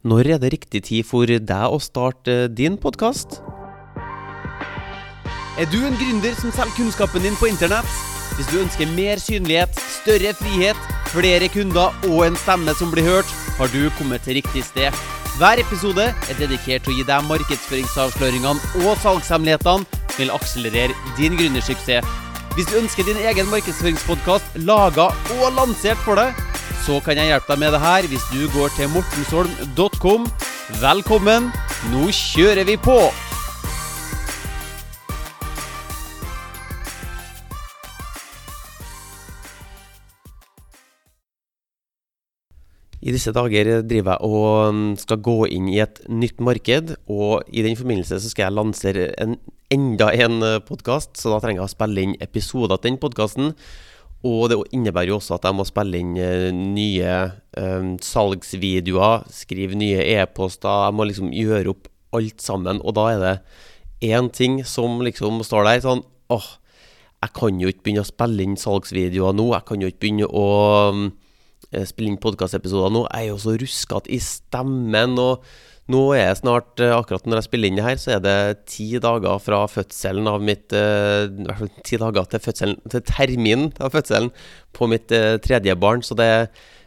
Når er det riktig tid for deg å starte din podkast? Er du en gründer som selger kunnskapen din på internett? Hvis du ønsker mer synlighet, større frihet, flere kunder og en stemme som blir hørt, har du kommet til riktig sted. Hver episode er dedikert til å gi deg markedsføringsavsløringene og salgshemmelighetene som vil akselerere din gründersuksess. Hvis du ønsker din egen markedsføringspodkast laga og lansert for deg, så kan jeg hjelpe deg med det her hvis du går til mortensholm.com. Velkommen, nå kjører vi på! I disse dager driver jeg og mm, skal gå inn i et nytt marked, og i den forbindelse så skal jeg lansere en, enda en eh, podkast, så da trenger jeg å spille inn episoder til den podkasten. Og det innebærer jo også at jeg må spille inn uh, nye um, salgsvideoer, skrive nye e-poster. Jeg må liksom gjøre opp alt sammen. Og da er det én ting som liksom står der sånn åh, jeg kan jo ikke begynne å spille inn salgsvideoer nå. Jeg kan jo ikke begynne å um, spille inn podkastepisoder nå. Jeg er jo så ruskete i stemmen. og nå er jeg snart, eh, akkurat når jeg spiller inn det her, så er det ti dager fra fødselen av mitt eh, I hvert fall ti dager til, fødselen, til terminen av fødselen på mitt eh, tredje barn. Så det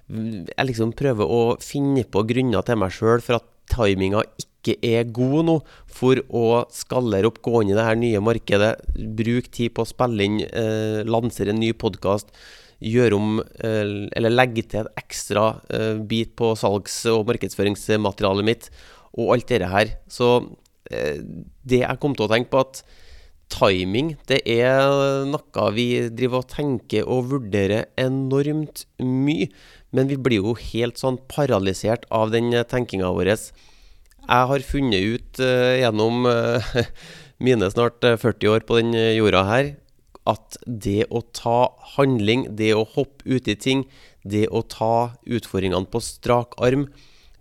Jeg liksom prøver å finne på grunner til meg sjøl for at timinga ikke er god nå for å skallere opp, gå inn i det her nye markedet. bruke tid på å spille inn, eh, lansere en ny podkast gjøre om eller legge til en ekstra bit på salgs- og markedsføringsmaterialet mitt og alt dette her. Så eh, det jeg kom til å tenke på, at timing det er noe vi driver og tenker og vurderer enormt mye. Men vi blir jo helt sånn paralysert av den tenkinga vår. Jeg har funnet ut gjennom mine snart 40 år på den jorda her, at det å ta handling, det å hoppe uti ting, det å ta utfordringene på strak arm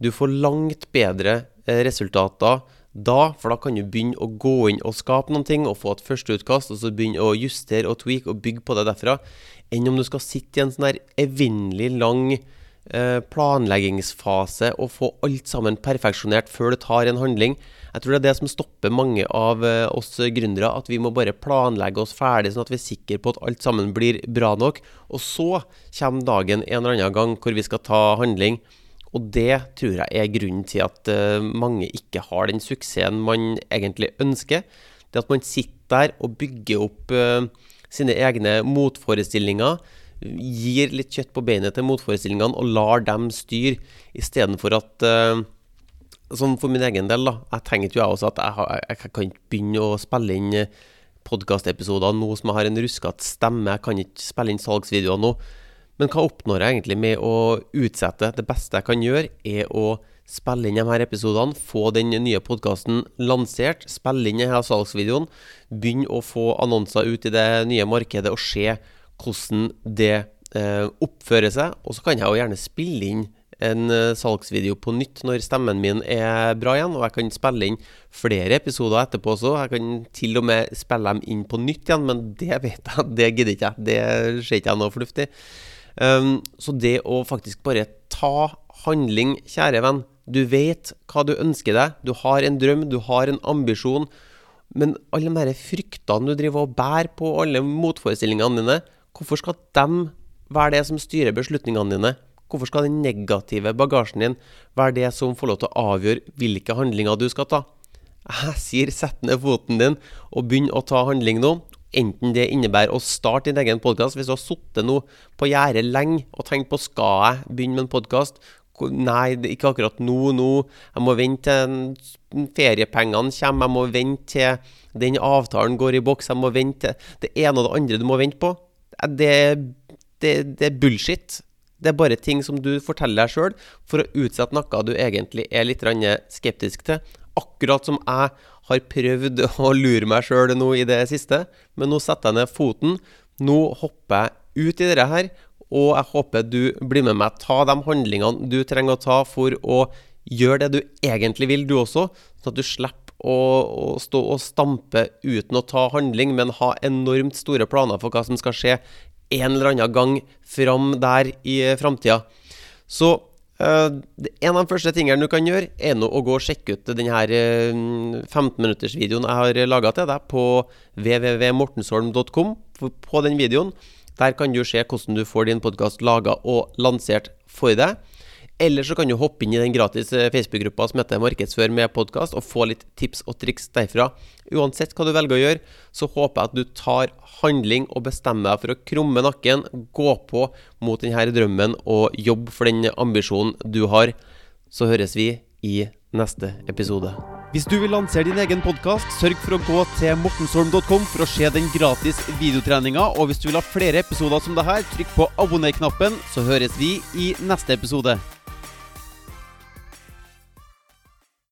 Du får langt bedre Eh, resultater da, for da kan du begynne å gå inn og skape noen ting og få et førsteutkast, og så begynne å justere og tweake og bygge på det derfra, enn om du skal sitte i en sånn her evinnelig lang planleggingsfase og få alt sammen perfeksjonert før du tar en handling. Jeg tror det er det som stopper mange av eh, oss gründere, at vi må bare planlegge oss ferdig, sånn at vi er sikre på at alt sammen blir bra nok. Og så kommer dagen en eller annen gang hvor vi skal ta handling. Og det tror jeg er grunnen til at uh, mange ikke har den suksessen man egentlig ønsker. Det at man sitter der og bygger opp sine egne motforestillinger, gir litt kjøtt på beinet til motforestillingene og lar dem styre, istedenfor at uh, Som for min egen del, da. Jeg tenkte jo jeg også at jeg, har, jeg, jeg kan ikke begynne å spille inn podkastepisoder nå som jeg har en ruskete stemme. Jeg kan ikke spille inn salgsvideoer nå. Men hva oppnår jeg egentlig med å utsette? Det beste jeg kan gjøre, er å spille inn de her episodene, få den nye podkasten lansert, spille inn denne salgsvideoen, begynne å få annonser ut i det nye markedet og se hvordan det eh, oppfører seg. Og så kan jeg jo gjerne spille inn en uh, salgsvideo på nytt når stemmen min er bra igjen. Og jeg kan spille inn flere episoder etterpå også. Jeg kan til og med spille dem inn på nytt igjen, men det vet jeg, det gidder ikke jeg. Det ser ikke jeg noe fornuftig. Um, så det å faktisk bare ta handling, kjære venn Du vet hva du ønsker deg. Du har en drøm, du har en ambisjon. Men alle de fryktene du driver og bærer på, alle motforestillingene dine, hvorfor skal de være det som styrer beslutningene dine? Hvorfor skal den negative bagasjen din være det som får lov til å avgjøre hvilke handlinger du skal ta? Jeg sier sett ned foten din og begynn å ta handling nå. Enten det innebærer å starte din egen podkast Hvis du har sittet nå på gjerdet lenge og tenkt på skal jeg begynne med en podkast. Nei, ikke akkurat nå. nå. Jeg må vente til feriepengene kommer. Jeg må vente til den avtalen går i boks. Jeg må vente til det ene og det andre du må vente på. Det, det, det er bullshit. Det er bare ting som du forteller deg sjøl for å utsette noe du egentlig er litt skeptisk til. Akkurat som jeg har prøvd å lure meg sjøl nå i det siste, men nå setter jeg ned foten. Nå hopper jeg ut i dette her, og jeg håper du blir med meg. Ta de handlingene du trenger å ta for å gjøre det du egentlig vil, du også, sånn at du slipper å, å, stå og stampe uten å ta handling, men ha enormt store planer for hva som skal skje en eller annen gang fram der i framtida. Så Uh, en av de første tingene du kan gjøre, er nå å gå og sjekke ut denne 15-minuttersvideoen jeg har laga til deg på www.mortensholm.com. På den videoen der kan du se hvordan du får din podkast laga og lansert for deg. Eller så kan du hoppe inn i den gratis eh, Facebook-gruppa som heter Markedsfør med podkast, og få litt tips og triks derfra. Uansett hva du velger å gjøre, så håper jeg at du tar handling og bestemmer deg for å krumme nakken, gå på mot denne drømmen og jobbe for den ambisjonen du har. Så høres vi i neste episode. Hvis du vil lansere din egen podkast, sørg for å gå til mortensholm.com for å se den gratis videotreninga. Og hvis du vil ha flere episoder som det her, trykk på abonner-knappen, så høres vi i neste episode.